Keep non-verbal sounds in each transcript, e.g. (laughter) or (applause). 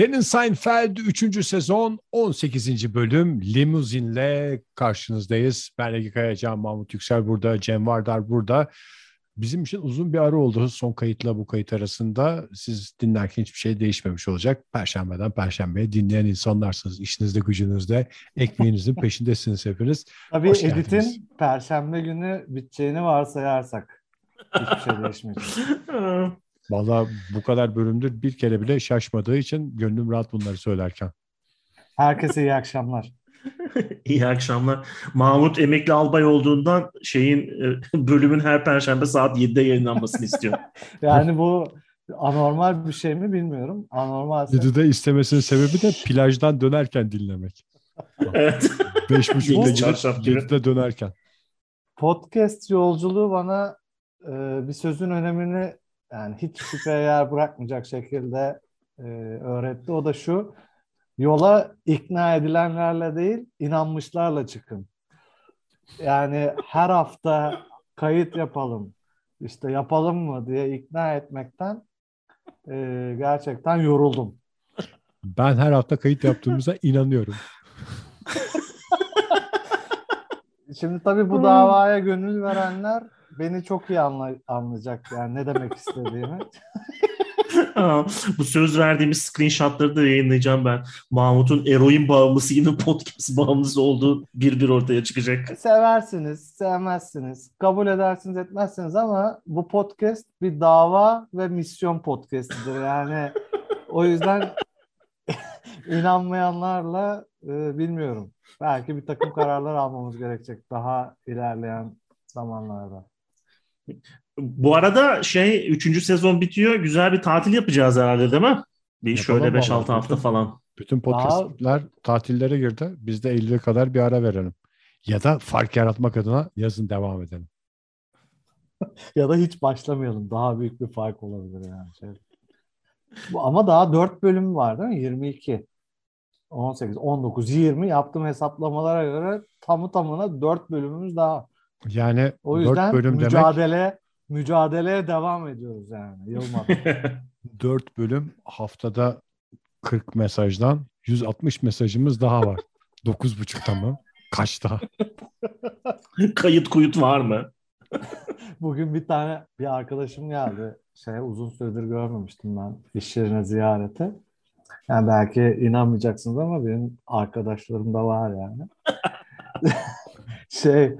Denin Seinfeld 3. sezon 18. bölüm limuzinle karşınızdayız. Ben Ege Kayacan, Mahmut Yüksel burada, Cem Vardar burada. Bizim için uzun bir ara oldu son kayıtla bu kayıt arasında. Siz dinlerken hiçbir şey değişmemiş olacak. Perşembeden perşembeye dinleyen insanlarsınız. İşinizde, gücünüzde, ekmeğinizin (laughs) peşindesiniz hepiniz. Tabii Hoş editin geldiniz. perşembe günü biteceğini varsayarsak hiçbir şey değişmeyecek. (laughs) Valla bu kadar bölümdür bir kere bile şaşmadığı için gönlüm rahat bunları söylerken. Herkese iyi akşamlar. (laughs) İyi akşamlar. Mahmut emekli albay olduğundan şeyin e, (laughs) bölümün her perşembe saat 7'de yayınlanmasını istiyor. (laughs) yani bu anormal bir şey mi bilmiyorum. Anormal. 7'de istemesinin sebebi de plajdan dönerken dinlemek. evet. 5.30'da gidip 7'de dönerken. Podcast yolculuğu bana e, bir sözün önemini yani hiç şüpheye yer bırakmayacak şekilde e, öğretti. O da şu, yola ikna edilenlerle değil, inanmışlarla çıkın. Yani her hafta kayıt yapalım, işte yapalım mı diye ikna etmekten e, gerçekten yoruldum. Ben her hafta kayıt yaptığımıza (laughs) inanıyorum. Şimdi tabii bu davaya gönül verenler beni çok iyi anla, anlayacak yani ne demek istediğimi. (laughs) Bu söz verdiğimiz screenshotları da yayınlayacağım ben. Mahmut'un eroin bağımlısı gibi podcast bağımlısı olduğu bir bir ortaya çıkacak. Seversiniz, sevmezsiniz, kabul edersiniz, etmezsiniz ama bu podcast bir dava ve misyon podcastidir. Yani o yüzden (laughs) inanmayanlarla e, bilmiyorum. Belki bir takım kararlar almamız gerekecek daha ilerleyen zamanlarda. Bu arada şey 3. sezon bitiyor. Güzel bir tatil yapacağız herhalde değil mi? Bir Yapalım şöyle 5-6 hafta falan. Bütün podcastler Daha... tatillere girdi. Biz de Eylül'e kadar bir ara verelim. Ya da fark yaratmak adına yazın devam edelim. (laughs) ya da hiç başlamayalım. Daha büyük bir fark olabilir yani. Şey. Bu, ama daha 4 bölüm var değil mi? 22. 18, 19, 20 yaptığım hesaplamalara göre tamı tamına 4 bölümümüz daha. Yani o yüzden bölüm mücadele demek, mücadeleye devam ediyoruz yani yılmadan. (laughs) 4 bölüm haftada 40 mesajdan 160 mesajımız daha var. (laughs) 9.30'da mı? Kaçta? (laughs) Kayıt kuyut var mı? Bugün bir tane bir arkadaşım geldi. Şey uzun süredir görmemiştim ben iş yerine ziyarete. Yani belki inanmayacaksınız ama benim arkadaşlarım da var yani. şey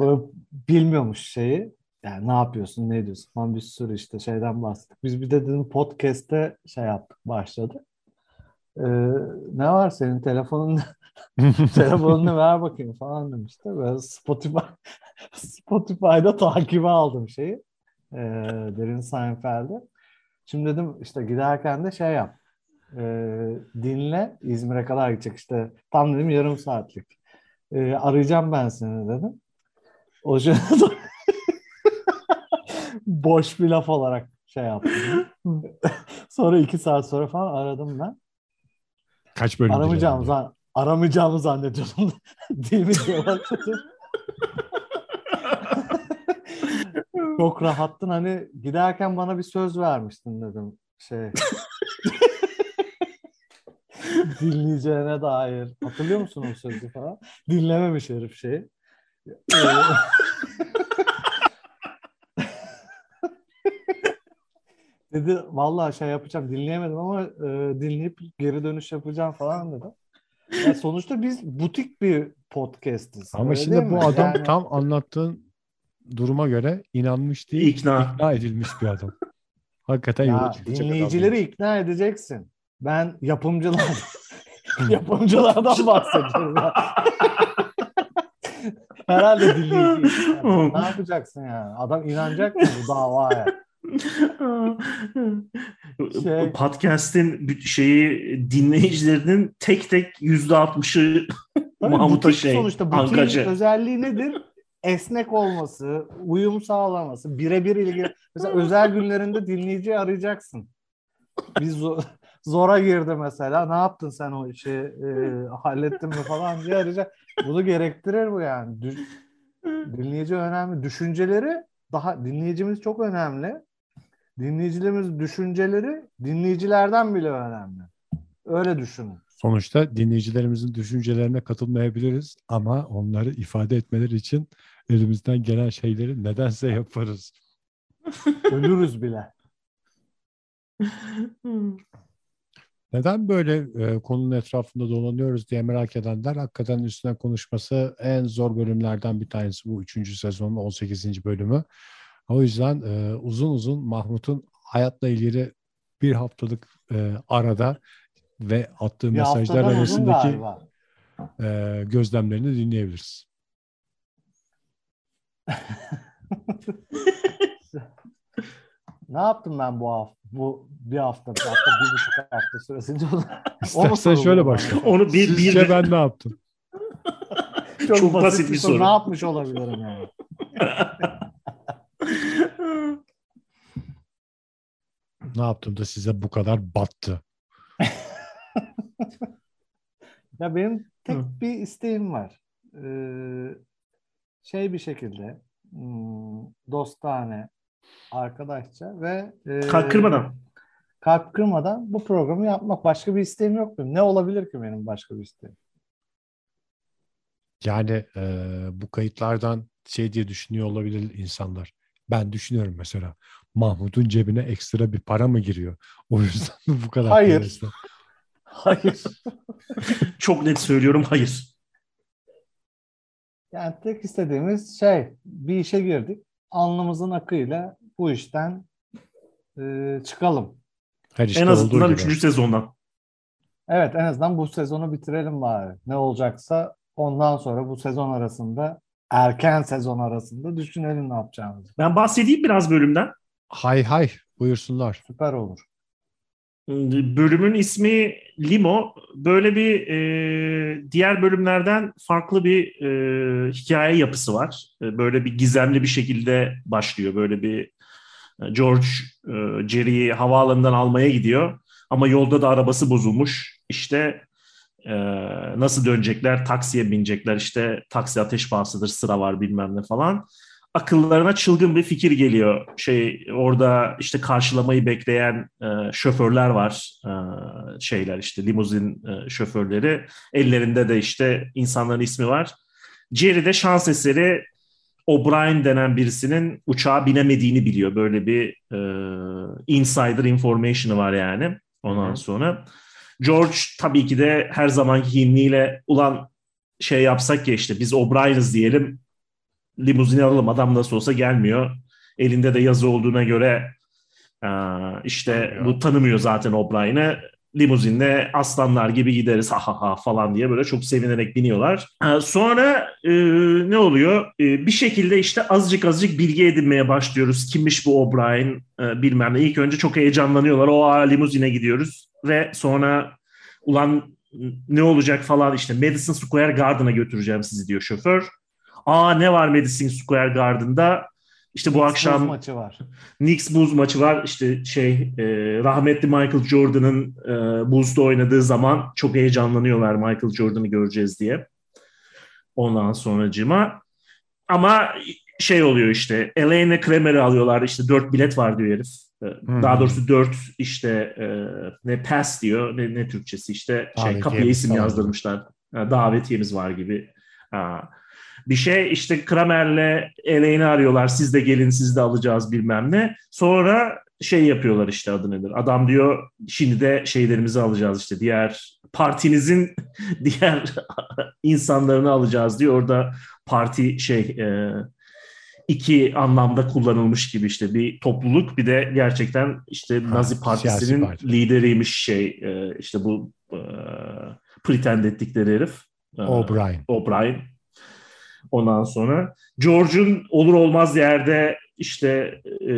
Böyle bilmiyormuş şeyi. Yani ne yapıyorsun, ne ediyorsun falan bir sürü işte şeyden bahsettik. Biz bir de dedim podcast'te şey yaptık, başladı. Ee, ne var senin telefonun (laughs) telefonunu ver bakayım falan demişti. Böyle Spotify (laughs) Spotify'da takibi aldım şeyi. E, Derin Seinfeld'i. Şimdi dedim işte giderken de şey yap. E, dinle İzmir'e kadar gidecek işte. Tam dedim yarım saatlik. E, arayacağım ben seni dedim. O (laughs) boş bir laf olarak şey yaptım. (laughs) sonra iki saat sonra falan aradım ben. Kaç bölüm Aramayacağımı, zan aramayacağımı zannediyordum. (laughs) Değil mi diye Çok rahattın hani giderken bana bir söz vermiştin dedim. Şey dinleyeceğine dair. Hatırlıyor musun o sözü falan? Dinlememiş herif şeyi. (laughs) dedi vallahi şey yapacağım dinleyemedim ama e, dinleyip geri dönüş yapacağım falan dedi. Yani sonuçta biz butik bir podcastiz. Ama şimdi bu adam yani... tam anlattığın duruma göre inanmış değil, ikna, ikna edilmiş bir adam. Hakikaten ya, dinleyicileri adam. ikna edeceksin. Ben yapımcılar (laughs) yapımcılardan bahsediyorum. Herhalde dinleyici. Yani. (laughs) ne yapacaksın yani? Adam inanacak mı bu davaya? (laughs) şey, Podcast'in şeyi dinleyicilerinin tek tek yüzde altmışı Mahmut'a şey. Sonuçta butiğin özelliği nedir? Esnek olması, uyum sağlaması, birebir ilgili. Mesela özel günlerinde dinleyici arayacaksın. Biz zora girdi mesela. Ne yaptın sen o işi? E, (laughs) hallettin mi falan diye arayacak. Bunu gerektirir bu yani. Düş, (laughs) dinleyici önemli. Düşünceleri daha dinleyicimiz çok önemli. Dinleyicilerimiz düşünceleri dinleyicilerden bile önemli. Öyle düşünün. Sonuçta dinleyicilerimizin düşüncelerine katılmayabiliriz ama onları ifade etmeleri için elimizden gelen şeyleri nedense yaparız. Ölürüz bile. (laughs) Neden böyle e, konunun etrafında dolanıyoruz diye merak edenler hakikaten üstüne konuşması en zor bölümlerden bir tanesi bu 3. sezonun 18. bölümü. O yüzden e, uzun uzun Mahmut'un hayatla ilgili bir haftalık e, arada ve attığı Bir mesajlar arasındaki e, gözlemlerini dinleyebiliriz. (laughs) Ne yaptım ben bu hafta? Bu bir hafta, bir hafta, bir buçuk hafta süresince. İstersen şöyle başla. (laughs) Onu bir, bir Sizce ben ne yaptım? Çok, Çok basit, basit bir bir soru. soru. Ne yapmış olabilirim yani? (laughs) Ne yaptım da size bu kadar battı? Ya benim tek Hı. bir isteğim var. Ee, şey bir şekilde hmm, dostane, arkadaşça ve e, Kalk kırmadan. kalp kırmadan bu programı yapmak. Başka bir isteğim yok benim. Ne olabilir ki benim başka bir isteğim? Yani e, bu kayıtlardan şey diye düşünüyor olabilir insanlar. Ben düşünüyorum mesela Mahmut'un cebine ekstra bir para mı giriyor? O yüzden bu kadar Hayır. Hayır. (laughs) Çok net söylüyorum hayır. Yani tek istediğimiz şey bir işe girdik. Alnımızın akıyla bu işten e, çıkalım. Her işte en azından gibi. 3. sezondan. Evet en azından bu sezonu bitirelim bari. Ne olacaksa ondan sonra bu sezon arasında erken sezon arasında düşünelim ne yapacağımızı. Ben bahsedeyim biraz bölümden. Hay hay buyursunlar. Süper olur. Bölümün ismi Limo. Böyle bir e, diğer bölümlerden farklı bir e, hikaye yapısı var. E, böyle bir gizemli bir şekilde başlıyor. Böyle bir e, George e, Jerry'i havaalanından almaya gidiyor. Ama yolda da arabası bozulmuş. İşte e, nasıl dönecekler? Taksiye binecekler. İşte taksi ateş pahasıdır, sıra var bilmem ne falan akıllarına çılgın bir fikir geliyor. Şey orada işte karşılamayı bekleyen e, şoförler var. E, şeyler işte limuzin e, şoförleri. Ellerinde de işte insanların ismi var. Jerry de şans eseri O'Brien denen birisinin uçağa binemediğini biliyor. Böyle bir e, insider information'ı var yani. Ondan sonra George tabii ki de her zamanki kimliğiyle ulan şey yapsak ya işte biz O'Brien'iz diyelim limuzini alalım adam nasıl olsa gelmiyor. Elinde de yazı olduğuna göre e, işte bu tanımıyor zaten O'Brien'i. Limuzinle aslanlar gibi gideriz ha ha ha falan diye böyle çok sevinerek biniyorlar. E, sonra e, ne oluyor? E, bir şekilde işte azıcık azıcık bilgi edinmeye başlıyoruz. Kimmiş bu O'Brien e, bilmem ne. İlk önce çok heyecanlanıyorlar. O limuzine gidiyoruz. Ve sonra ulan ne olacak falan işte Madison Square Garden'a götüreceğim sizi diyor şoför. Aa ne var Madison Square Garden'da? İşte bu akşam Buz maçı var. Knicks Bulls maçı var. İşte şey e, rahmetli Michael Jordan'ın e, Bulls'ta oynadığı zaman çok heyecanlanıyorlar Michael Jordan'ı göreceğiz diye. Ondan sonracıma ama şey oluyor işte Elaine Kramer'ı alıyorlar işte dört bilet var diyor herif. E, Hı. Daha doğrusu dört işte e, ne pass diyor ne, ne Türkçesi işte şey Davetiyemiz kapıya isim falan. yazdırmışlar. Davetiyemiz var gibi. Ha. Bir şey işte Kramer'le Elaine'i arıyorlar. Siz de gelin siz de alacağız bilmem ne. Sonra şey yapıyorlar işte adı nedir? Adam diyor şimdi de şeylerimizi alacağız işte diğer partinizin (laughs) diğer insanlarını alacağız diyor. Orada parti şey e, iki anlamda kullanılmış gibi işte bir topluluk bir de gerçekten işte Ha, Nazi partisinin parti. lideriymiş şey e, işte bu e, pretend ettikleri herif. E, O'Brien. O'Brien. Ondan sonra George'un olur olmaz yerde işte e,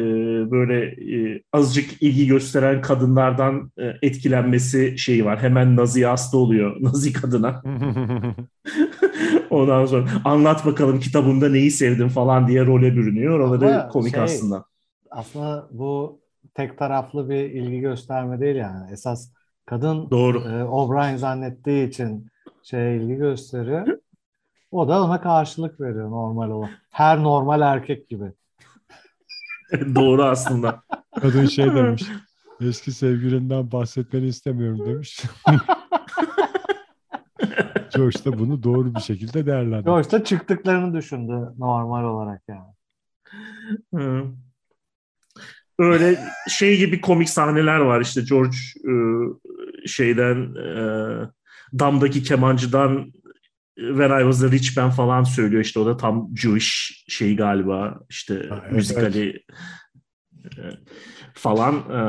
böyle e, azıcık ilgi gösteren kadınlardan e, etkilenmesi şeyi var. Hemen Nazi'ye hasta oluyor. (laughs) Nazi kadına. (laughs) Ondan sonra anlat bakalım kitabında neyi sevdin falan diye role bürünüyor. Oraları Ama komik şey- aslında. Aslında bu tek taraflı bir ilgi gösterme değil yani. Esas kadın Doğru. e, O'Brien zannettiği için şey ilgi gösteriyor. O da ona karşılık veriyor normal olan. Her normal erkek gibi. (laughs) Doğru aslında. Kadın şey demiş. Eski sevgilinden bahsetmeni istemiyorum demiş. (laughs) George da bunu doğru bir şekilde değerlendirdi. George da çıktıklarını düşündü normal olarak yani. Hı. Öyle şey gibi komik sahneler var işte George e, şeyden e, damdaki kemancıdan When I Was a Rich Man falan söylüyor. İşte o da tam Jewish şey galiba. İşte Ha, evet, müzikali e, falan. E,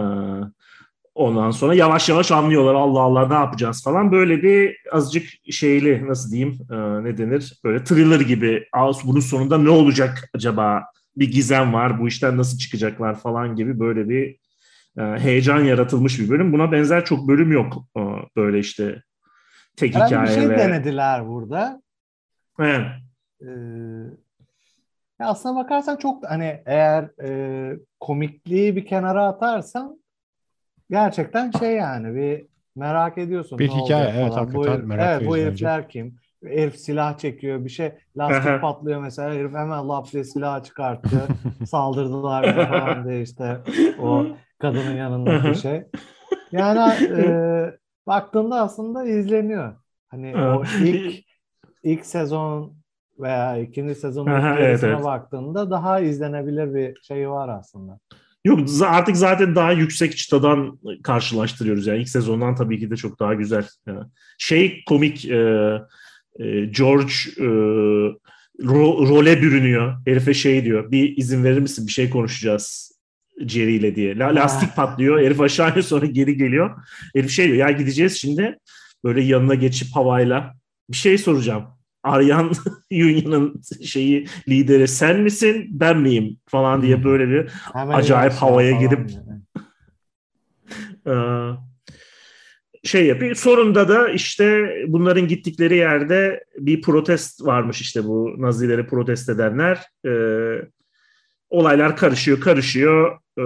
ondan sonra yavaş yavaş anlıyorlar. Allah Allah ne yapacağız falan. Böyle bir azıcık şeyli nasıl diyeyim e, ne denir? Böyle thriller gibi. "Aa, bunun sonunda ne olacak acaba? Bir gizem var. Bu işten nasıl çıkacaklar falan gibi böyle bir heyecan yaratılmış bir bölüm. Buna benzer çok bölüm yok böyle işte tek Yani bir hikaye şey ve denediler burada. Evet. Ee, ya aslına bakarsan çok hani eğer e, komikliği bir kenara atarsan gerçekten şey yani bir merak ediyorsun. Bir ne hikaye, evet, falan. Bu hakikaten herif- merak Evet bu herifler kim? Herif silah çekiyor bir şey lastik Aha. patlıyor mesela herif hemen lap diye silah çıkarttı (laughs) saldırdılar falan diye işte o (laughs) kadının yanındaki şey. Yani e, (laughs) baktığında aslında izleniyor. Hani o ilk (laughs) ilk sezon veya ikinci sezonun Aha, evet, evet. baktığında daha izlenebilir bir şey var aslında. Yok artık zaten daha yüksek çıtadan karşılaştırıyoruz yani ilk sezondan tabii ki de çok daha güzel. Yani şey komik e, e, George e, ro- role bürünüyor. Herife şey diyor. Bir izin verir misin? Bir şey konuşacağız Jerry ile diye. La- lastik patlıyor. Herif aşağı iniyor sonra geri geliyor. Herif şey diyor. Ya gideceğiz şimdi. Böyle yanına geçip havayla bir şey soracağım. Aryan (laughs) Union'ın şeyi lideri sen misin ben miyim falan diye Hmm. böyle bir Hemen Acayip havaya girip-. (laughs) Ee, şey yapıyor. Sonunda da işte bunların gittikleri yerde bir protest varmış işte bu Nazileri protest edenler. Ee, olaylar karışıyor, karışıyor. Ee,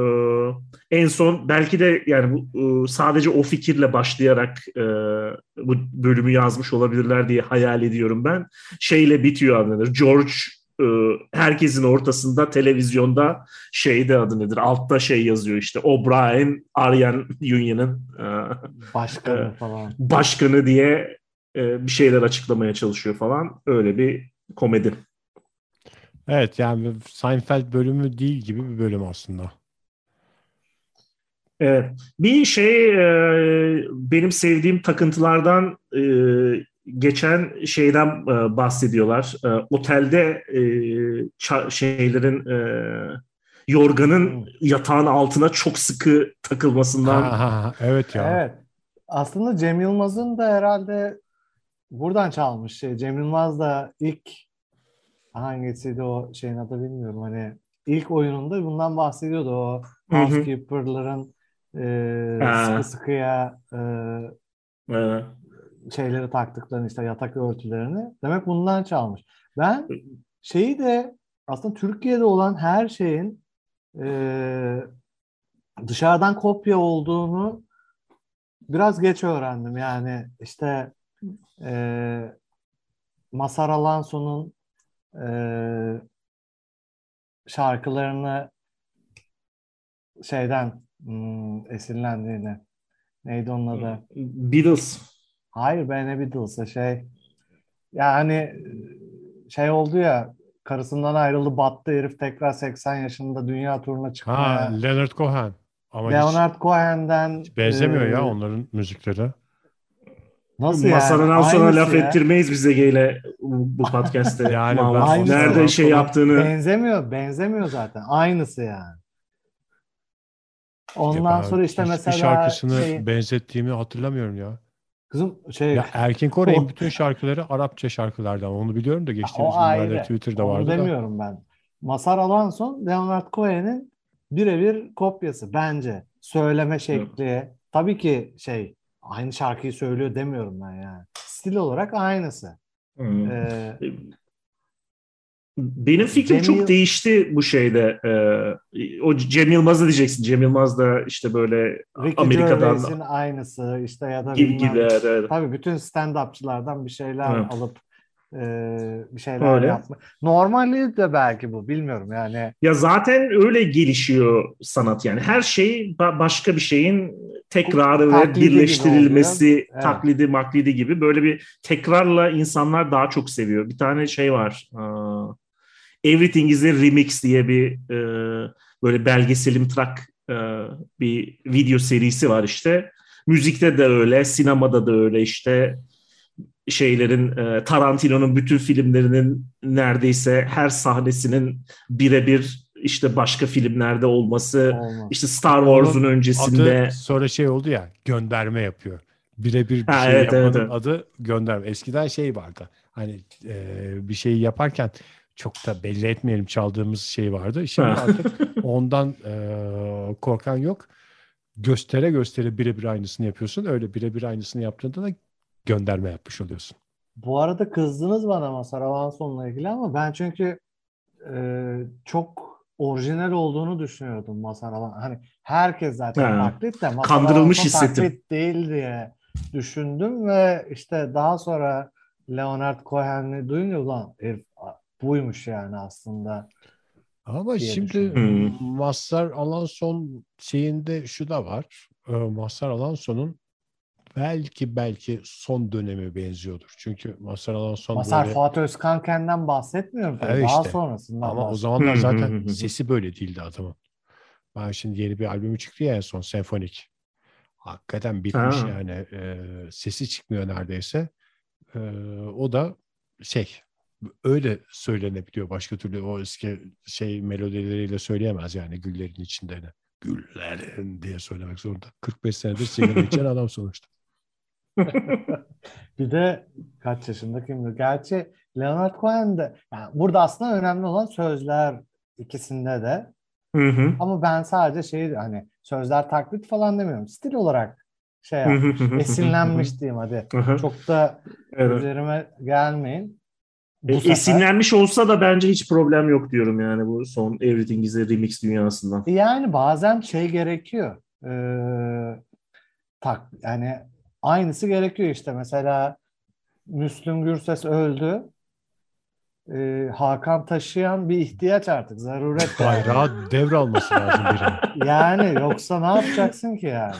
en son belki de yani bu e, sadece o fikirle başlayarak e, bu bölümü yazmış olabilirler diye hayal ediyorum ben. Şeyle bitiyor nedir? George e, herkesin ortasında televizyonda şeyde adı nedir? Altta şey yazıyor işte O'Brien Aryan Union'ın e, Başkanı Evet. falan. başkanı diye e, bir şeyler açıklamaya çalışıyor falan. Öyle bir komedi. Evet yani Seinfeld bölümü değil gibi bir bölüm aslında. Evet. Bir şey e, benim sevdiğim takıntılardan e, geçen şeyden e, bahsediyorlar. E, otelde e, ça- şeylerin e, yorganın Hmm. yatağın altına çok sıkı takılmasından Ha, ha, ha, evet ya. Evet. Aslında Cem Yılmaz'ın da herhalde buradan çalmış şey. Cem Yılmaz da ilk hangisiydi o şeyin adı bilmiyorum. Hani ilk oyununda bundan bahsediyordu o housekeeper'ların e, Ha. sıkı sıkıya e, e, şeyleri taktıklarını işte yatak örtülerini. Demek bundan çalmış. Ben şeyi de aslında Türkiye'de olan her şeyin e, dışarıdan kopya olduğunu biraz geç öğrendim. Yani işte e, Mazhar Alanso'nun e, şarkılarını şeyden hmm, esinlendiğini neydi onun adı? Beatles. Hayır be ne Beatles'a şey yani şey oldu ya karısından ayrıldı battı herif tekrar 80 yaşında dünya turuna Ha, çıkmaya. Leonard Cohen. Ama hiç Leonard Cohen'den benzemiyor e, ya onların müzikleri. Nasıl Masanın yani? sonra laf ya. ettirmeyiz bize Geyle bu podcast'te. (laughs) Yani ben. Nerede şey yaptığını Benzemiyor, benzemiyor zaten. Aynısı yani. Ondan sonra işte hiçbir mesela şarkısını şey, benzettiğimi hatırlamıyorum ya. kızım şey Ya Erkin Koray'ın O- bütün şarkıları Arapça şarkılardan. Onu biliyorum da geçtiğimiz günlerde. Twitter'da Onu vardı da. demiyorum ben. Mazhar Alanson, Leonard Cohen'in birebir kopyası bence. Söyleme şekli. Tabii ki şey aynı şarkıyı söylüyor demiyorum ben yani. Stil olarak aynısı. Hmm. Ee, Benim fikrim Cem çok Yıl- değişti bu şeyde. Ee, o Cem Yılmaz'ı diyeceksin. Cem Yılmaz da işte böyle Ricky Amerika'dan Gervais'in aynısı işte ya da gibi gibi. evet, evet. Tabii bütün stand-upçılardan bir şeyler Evet. alıp e, bir şeyler Öyle. yapma. Normali de belki bu bilmiyorum yani. Ya zaten öyle gelişiyor sanat yani. Her şey ba- başka bir şeyin tekrarı ve birleştirilmesi. Evet. taklidi, maklidi gibi böyle bir tekrarla insanlar daha çok seviyor. Bir tane şey var. aa, Everything is a Remix diye bir e, böyle belgeselim trak e, bir video serisi var işte. Müzikte de öyle, sinemada da öyle işte şeylerin e, Tarantino'nun bütün filmlerinin neredeyse her sahnesinin birebir işte başka filmlerde olması, Olmaz. işte Star Wars'un öncesinde Adı sonra şey oldu ya gönderme yapıyor. Birebir bir Ha, şey evet, yapmanın evet, evet. adı gönderme. Eskiden şey vardı. Hani e, bir şeyi yaparken çok da belli etmeyelim çaldığımız şey vardı. (laughs) Şimdi artık ondan e, korkan yok. Göstere göstere birebir aynısını yapıyorsun. Öyle birebir aynısını yaptığında da gönderme yapmış oluyorsun. Bu arada kızdınız bana Mazhar Alanson'la ilgili ama ben çünkü e, çok orijinal olduğunu düşünüyordum Mazhar Alan. Hani herkes zaten Ha. taklit de Kandırılmış hissettim. taklit değil diye düşündüm ve işte daha sonra Leonard Cohen'i duyunca ulan herif buymuş yani aslında. Ama şimdi. Hmm. Mazhar Alanson şeyinde şu da var. Ee, Mazhar Alanson'un belki belki son dönemi benziyordur. Çünkü Mazhar Alanson Mazhar böyle Fuat Özkanken'den bahsetmiyorum tabii. Evet Daha işte. sonrasından ama o zamanlar zaten sesi böyle değildi adamın. Ben şimdi yeni bir albümü çıktı ya en son senfonik. Hakikaten bitmiş Ha. yani. Ee, sesi çıkmıyor neredeyse. Ee, o da şey öyle söylenebiliyor. Başka türlü o eski şey melodileriyle söyleyemez yani güllerin içinde. ne. Güllerin diye söylemek zorunda. 45 senedir sigara içen (laughs) adam sonuçta. Bir de kaç yaşında kimdir? Gerçi Leonard Cohen de yani burada aslında önemli olan sözler ikisinde de. Hı hı. Ama ben sadece şey hani sözler taklit falan demiyorum. Stil olarak şey yapmış. Esinlenmiş diyeyim hadi. Hı hı. Çok da Evet. üzerime gelmeyin. Bu E, sefer- Esinlenmiş olsa da bence hiç problem yok diyorum yani bu son Everything is a Remix dünyasından. Yani bazen şey gerekiyor. Ee, tak yani aynısı gerekiyor işte. Mesela Müslüm Gürses öldü. Ee, Hakan taşıyan bir ihtiyaç artık. Zaruret (laughs) yani. Bayrağı devralması lazım birinin. Yani yoksa ne yapacaksın ki yani?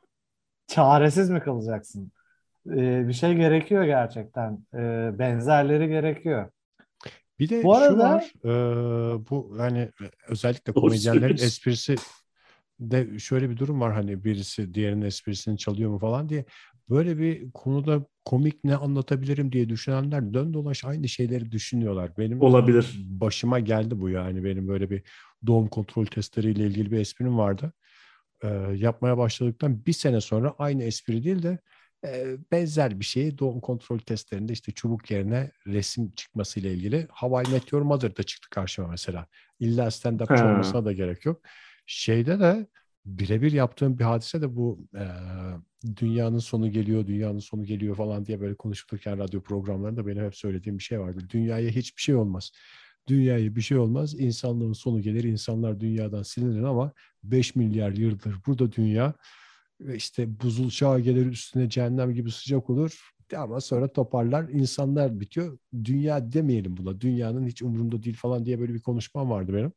(laughs) Çaresiz mi kalacaksın? Ee, bir şey gerekiyor gerçekten. Ee, benzerleri gerekiyor. Bir de Bu şu arada- var, e, bu hani özellikle komedyenlerin esprisi de şöyle bir durum var hani birisi diğerinin esprisini çalıyor mu falan diye. Böyle bir konuda komik ne anlatabilirim diye düşünenler dön dolaş aynı şeyleri düşünüyorlar. Benim Olabilir. başıma geldi bu yani benim böyle bir doğum kontrol testleriyle ilgili bir esprim vardı. E, yapmaya başladıktan bir sene sonra aynı espri değil de benzer bir şeyi doğum kontrol testlerinde işte çubuk yerine resim çıkmasıyla ilgili Hawaii Meteor Mother'da çıktı karşıma mesela. İlla stand-upçı Ha. olmasına da gerek yok. Şeyde de birebir yaptığım bir hadise de bu e, dünyanın sonu geliyor, dünyanın sonu geliyor falan diye böyle konuşulurken radyo programlarında benim hep söylediğim bir şey vardı. Dünyaya hiçbir şey olmaz. Dünyaya bir şey olmaz. İnsanlığın sonu gelir. insanlar dünyadan silinir ama 5 milyar yıldır burada dünya ve işte buzul çağı gelir üstüne cehennem gibi sıcak olur. Ama sonra toparlar. insanlar bitiyor. Dünya demeyelim buna. Dünyanın hiç umurumda değil falan diye böyle bir konuşmam vardı benim.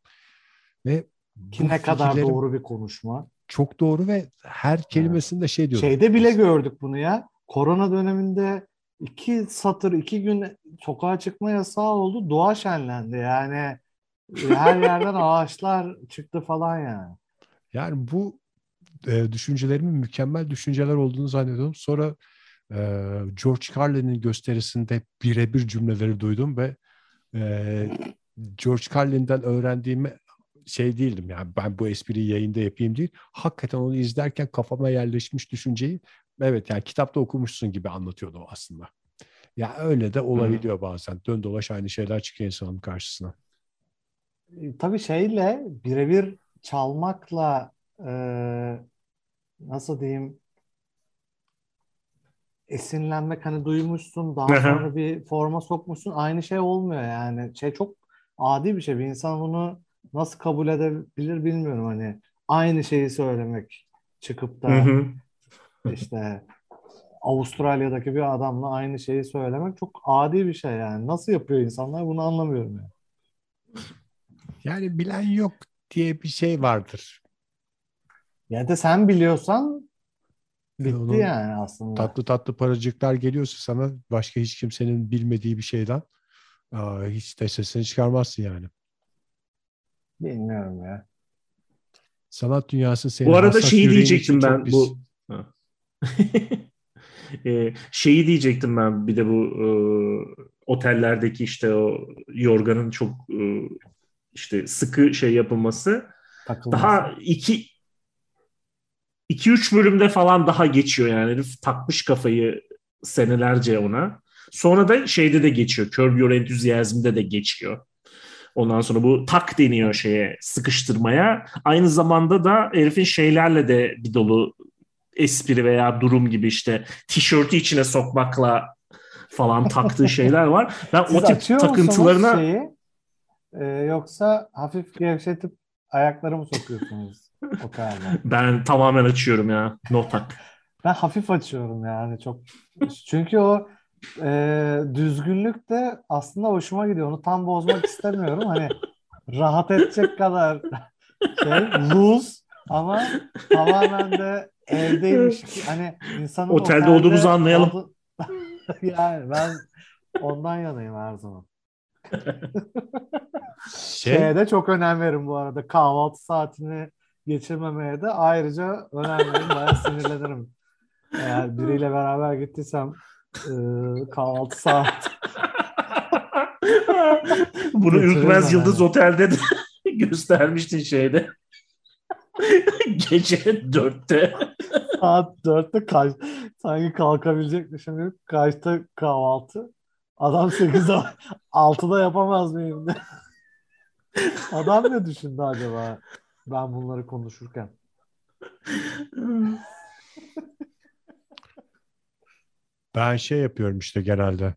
Ve Ki ne kadar doğru bir konuşma. Çok doğru ve her kelimesinde şey diyorum. Şeyde bile gördük bunu ya. Korona döneminde iki satır, iki gün sokağa çıkma yasağı oldu. Doğa şenlendi. Yani e, her yerden (laughs) ağaçlar çıktı falan yani. Yani bu e, düşüncelerimin mükemmel düşünceler olduğunu zannediyorum. Sonra e, George Carlin'in gösterisinde birebir cümleleri duydum ve e, George Carlin'den öğrendiğimi şey değildim yani ben bu espriyi yayında yapayım değil. Hakikaten onu izlerken kafama yerleşmiş düşünceyi evet yani kitapta okumuşsun gibi anlatıyordu aslında. Ya öyle de olabiliyor bazen. Dön dolaş aynı şeyler çıkıyor insanın karşısına. E, Tabii şeyle birebir çalmakla e, nasıl diyeyim esinlenmek hani duymuşsun daha Aha. sonra bir forma sokmuşsun aynı şey olmuyor yani şey çok adi bir şey bir insan bunu nasıl kabul edebilir bilmiyorum hani aynı şeyi söylemek çıkıp da işte Avustralya'daki bir adamla aynı şeyi söylemek çok adi bir şey yani. Nasıl yapıyor insanlar bunu anlamıyorum yani. Yani bilen yok diye bir şey vardır. Ya da sen biliyorsan bitti Onun yani aslında. Tatlı tatlı paracıklar geliyorsa sana başka hiç kimsenin bilmediği bir şeyden aa, hiç de sesini çıkarmazsın yani. Bilmiyorum ya. Sanat dünyası senin Bu arada şeyi diyecektim ben pis. bu. (laughs) Ee, şeyi diyecektim ben bir de bu e, otellerdeki işte o yorganın çok e, işte sıkı şey yapılması Takılması. daha iki iki üç bölümde falan daha geçiyor yani herif takmış kafayı senelerce ona. Sonra da şeyde de geçiyor. Curb Your Enthusiasm'de de geçiyor. Ondan sonra bu tak deniyor şeye sıkıştırmaya. Aynı zamanda da herifin şeylerle de bir dolu espri veya durum gibi işte tişörtü içine sokmakla falan taktığı (laughs) şeyler var. Ben Siz o tip takıntılarına şeyi? Ee, yoksa hafif gevşetip ayakları mı sokuyorsunuz otelde? (laughs) ben tamamen açıyorum ya. No tak. Ben hafif açıyorum yani çok. Çünkü o e, düzgünlük de aslında hoşuma gidiyor. Onu tam bozmak istemiyorum. Hani rahat edecek kadar şey loose ama tamamen de evdeymiş ki hani insanın Otelde olduğumuzu anlayalım. (laughs) yani ben ondan yanayım her zaman. (laughs) Şey, Şeye de çok önem veririm bu arada. Kahvaltı saatini geçirmemeye de ayrıca önem veririm. Bayağı (laughs) sinirlenirim. Eğer biriyle beraber gittiysem e, kahvaltı saat (laughs) Bunu Ürkmez. Yıldız Otel'de de göstermiştin şeyde. Gece dörtte. saat dörtte kaç sanki kalkabilecekmişim kaçta kahvaltı adam 8'de 6'da yapamaz mıyım (laughs) adam ne düşündü acaba ben bunları konuşurken ben şey yapıyorum işte genelde.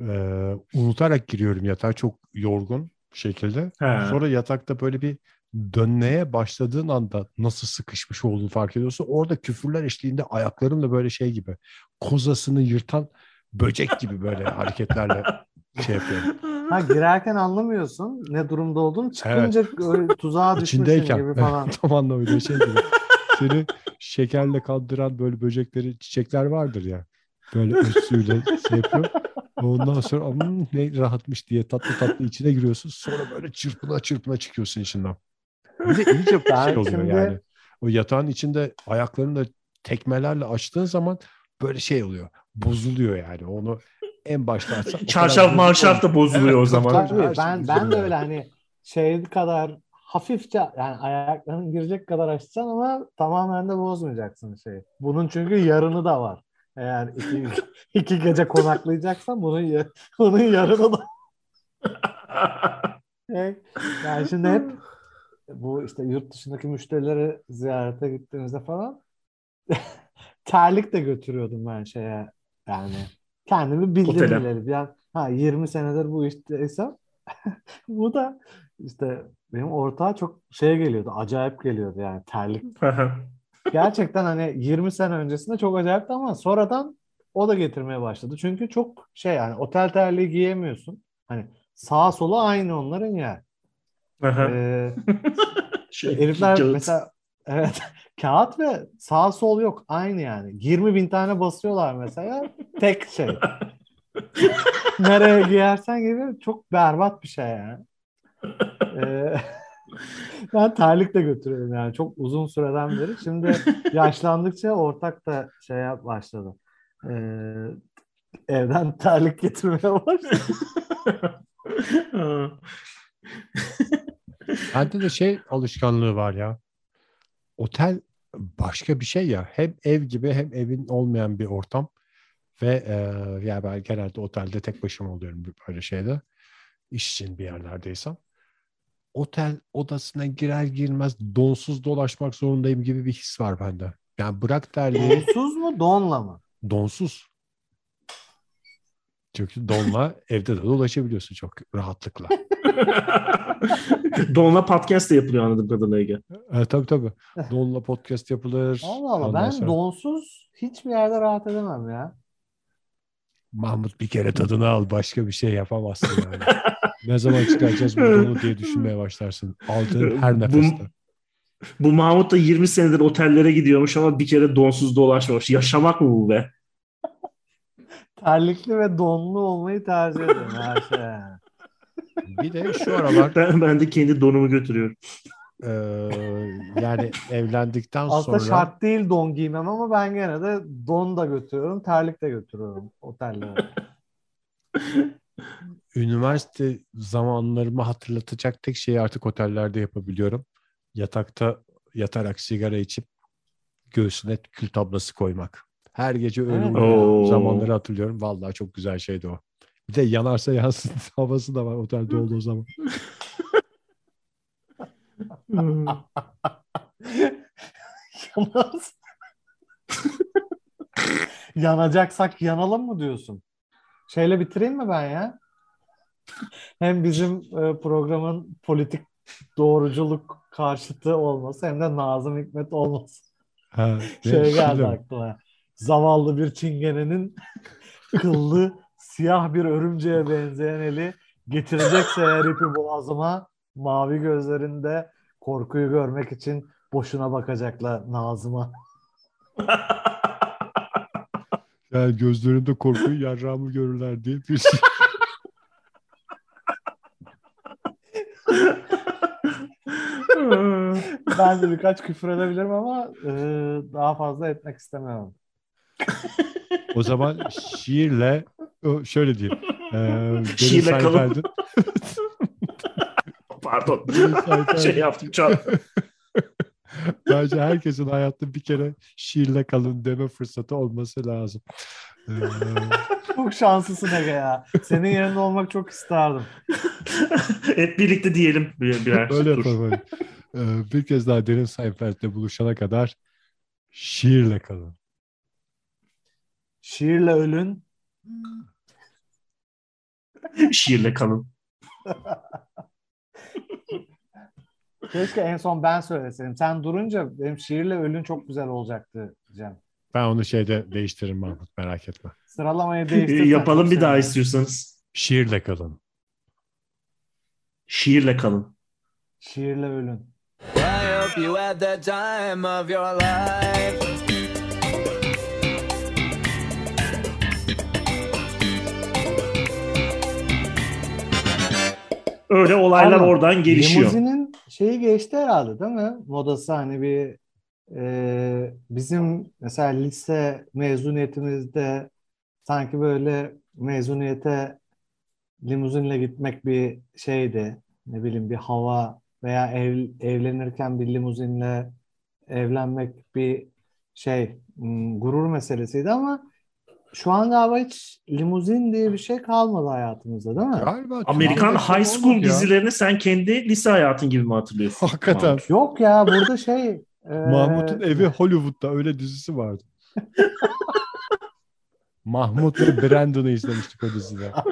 Ee, unutarak giriyorum yatağa çok yorgun bir şekilde. Ha. Sonra yatakta böyle bir dönmeye başladığın anda nasıl sıkışmış olduğunu fark ediyorsun. Orada küfürler eşliğinde ayaklarımla böyle şey gibi kozasını yırtan böcek gibi böyle hareketlerle şey yapıyorum. (laughs) ha girerken anlamıyorsun ne durumda olduğunu çıkınca öyle tuzağa düşmüşsün gibi falan tam anlamıyla şey gibi. Seni şekerle kandıran böyle böcekleri, çiçekler vardır ya. Böyle üstüyle şey yapıyor. Ondan sonra "Hmm, ne rahatmış diye tatlı tatlı içine giriyorsun. Sonra böyle çırpına çırpına çıkıyorsun içinden. Bir de iyice bir Ben şey oluyor şimdi- yani. O yatağın içinde ayaklarını da tekmelerle açtığın zaman böyle şey oluyor. Bozuluyor yani. Onu en başta (laughs) açsan. o kadar Çarşaf marşaf da bozuluyor o Evet, zaman. tabii. Ben ben de öyle hani şey kadar hafifçe yani ayakların girecek kadar açacaksın ama tamamen de bozmayacaksın şey. Bunun çünkü yarını da var. Eğer iki, (laughs) iki gece konaklayacaksan bunun bunun yarını da (laughs) Şey, yani şimdi hep bu işte yurt dışındaki müşterileri ziyarete gittiğimizde falan terlik de götürüyordum ben şeye yani kendimi bildim Otele. bileli. Yani, ha 20 senedir bu işteysem (laughs) bu da işte benim ortağa çok şey geliyordu. Acayip geliyordu yani terlik. (laughs) Gerçekten hani 20 sene öncesinde çok acayipti ama sonradan o da getirmeye başladı. Çünkü çok şey yani otel terliği giyemiyorsun. Hani sağa sola aynı onların ya. Ee, (laughs) Şey, herifler mesela evet (laughs) kağıt ve sağ sol yok aynı yani. 20 bin tane basıyorlar mesela tek şey. (laughs) Nereye giyersen gibi çok berbat bir şey yani. Ee, (laughs) ben terlik de götürüyorum yani çok uzun süreden beri. Şimdi yaşlandıkça ortak da şeye başladı. Ee, evden terlik getirmeye başladı. Bende de şey alışkanlığı var ya. Otel başka bir şey ya. Hem ev gibi hem evin olmayan bir ortam. Ve e, ya ben genelde otelde tek başıma oluyorum böyle şeyde. İş için bir yerlerdeysem. Otel odasına girer girmez donsuz dolaşmak zorundayım gibi bir his var bende. Yani bırak terliği Donsuz mu donla mı? donsuz. Çünkü donla (laughs) evde de dolaşabiliyorsun çok rahatlıkla. (laughs) Donla podcast da yapılıyor anladığım kadarıyla Ege. E, tabii tabii. Donla podcast yapılır. Allah Allah Ondan ben sonra- donsuz hiçbir yerde rahat edemem ya. Mahmut bir kere tadını al başka bir şey yapamazsın yani. ne zaman çıkaracağız bunu diye düşünmeye başlarsın. Aldığın her Bu- nefeste. Bu Mahmut da 20 senedir otellere gidiyormuş ama bir kere donsuz dolaşmamış. Yaşamak mı bu be? Terlikli ve donlu olmayı tercih ederim her şeye. (laughs) Bir de şu aralar Ben, ben de kendi donumu götürüyorum. e, yani evlendikten Aslında sonra şart değil don giymem ama ben gene de don da götürüyorum, terlik de götürüyorum otellere. (laughs) üniversite zamanlarımı hatırlatacak tek şeyi artık otellerde yapabiliyorum. Yatakta yatarak sigara içip göğsüne kül tablası koymak. Her gece Oo. zamanları hatırlıyorum. Vallahi çok güzel şeydi o. Bir de yanarsa yansın (laughs) havası da var otelde olduğu zaman. Yanarız. Yanacaksak yanalım mı diyorsun? Şeyle bitireyim mi ben ya? Hem bizim e, programın politik doğruculuk karşıtı olması hem de Nazım Hikmet olması. Ha? Şey geldi aklıma. Zavallı bir çingenenin kıllı siyah bir örümceğe benzeyen eli getirecekse eğer ipi boğazıma mavi gözlerinde korkuyu görmek için boşuna bakacaklar Nazım'a. (laughs) Yani gözlerinde korkuyu yarrağımı görürler diye bir şey. (laughs) Ben de birkaç küfür edebilirim ama e, daha fazla etmek istemiyorum. O zaman şiirle şöyle diyeyim. Deniz Şiirle kalın. (laughs) Pardon. Şey yaptım çok. Bence herkesin hayatta bir kere şiirle kalın deme fırsatı olması lazım. Ee, Çok şanslısın Ege ya. Senin yerinde olmak çok isterdim. (laughs) Hep birlikte diyelim bir, birer öyle tur. yapalım. öyle. Ee, bir kez daha Deniz Seinfeld'le buluşana kadar şiirle kalın. Şiirle ölün. (laughs) Şiirle kalın. (laughs) Keşke en son ben söyleseydim. Sen durunca benim şiirle ölün çok güzel olacaktı Cem. Ben onu şeyde değiştiririm Mahmut merak etme. Sıralamayı değiştirsen (laughs) Yapalım bir daha istiyorsanız. Şiirle kalın. Şiirle kalın. Şiirle ölün. I hope you had the time of your life. Öyle olaylar Ama oradan gelişiyor. Limuzinin şeyi geçti herhalde değil mi? Modası hani bir e, bizim mesela lise mezuniyetimizde sanki böyle mezuniyete limuzinle gitmek bir şeydi. Ne bileyim bir hava veya ev, evlenirken bir limuzinle evlenmek bir şey hmm, gurur meselesiydi ama şu an galiba hiç limuzin diye bir şey kalmadı hayatımızda değil mi? Galiba Amerikan high school olmadı ya. dizilerini sen kendi lise hayatın gibi mi hatırlıyorsun? Hakikaten. Mahmut? Yok ya burada şey e, Mahmut'un evi Hollywood'da öyle dizisi vardı. (laughs) Mahmut ve Brandon'u izlemiştik o dizide. (laughs)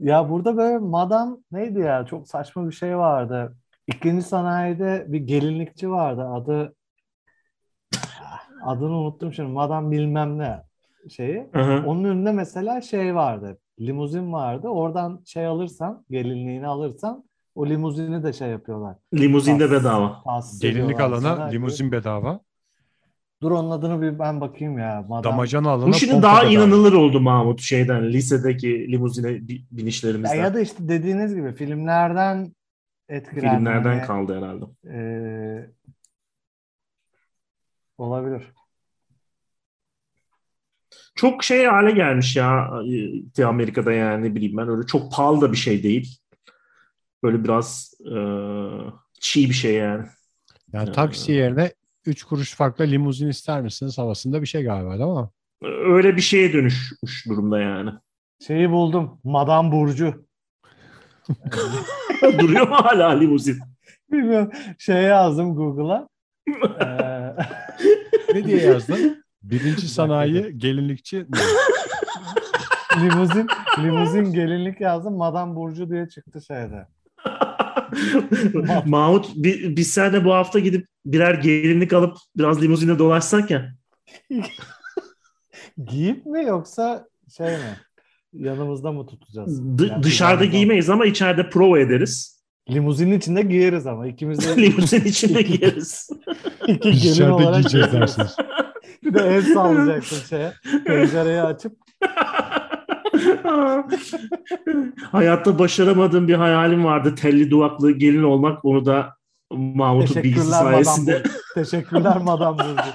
Ya burada böyle madam neydi ya çok saçma bir şey vardı. İkinci sanayide bir gelinlikçi vardı. Adı adını unuttum şimdi. Madam bilmem ne şeyi. Hı hı. Onun önünde mesela şey vardı. Limuzin vardı. Oradan şey alırsan, gelinliğini alırsan o limuzini de şey yapıyorlar. Limuzinde Tahsis- bedava. tahsis Gelinlik alana sana. limuzin bedava. Dur onun adını bir ben bakayım ya. Madam. Damacana alana Bu şimdi daha bedava. inanılır oldu Mahmut şeyden lisedeki limuzine bi- Ya, binişlerimizden. ya da işte dediğiniz gibi filmlerden etkilendim. Filmlerden kaldı herhalde. Ee, olabilir. Çok şey hale gelmiş ya e, Amerika'da yani ne bileyim ben öyle çok pahalı da bir şey değil. Böyle biraz e, çiğ bir şey yani. Yani taksi yerine 3 kuruş farklı limuzin ister misiniz havasında bir şey galiba değil mi? Öyle bir şeye dönüşmüş durumda yani. Şeyi buldum. Madame Burcu. (laughs) Duruyor mu hala limuzin? Bilmiyorum. Şey yazdım Google'a. Ee, (laughs) Ne diye yazdın? Birinci sanayi gelinlikçi (laughs) limuzin, limuzin gelinlik yazdım. Madame Burcu diye çıktı şeyde. (laughs) Mahmut bi- biz seninle bu hafta gidip birer gelinlik alıp biraz limuzine dolaşsak ya. (laughs) Giyip mi yoksa şey mi? Yanımızda mı tutacağız? D- Yani dışarıda dışarıda- giymeyiz ama içeride prova ederiz. Limuzinin içinde giyeriz ama ikimiz de (laughs) Limuzin içinde giyeriz. (laughs) iki gelin Dışarıda olarak giyeceğiz dersiniz. (laughs) bir de el sallayacaksın şeye. Pencereyi açıp Hayatta başaramadığım bir hayalim vardı. Telli duvaklı gelin olmak. Onu da Mahmut'un bilgisi teşekkürler madam sayesinde. Burcu. Teşekkürler madam Burcu.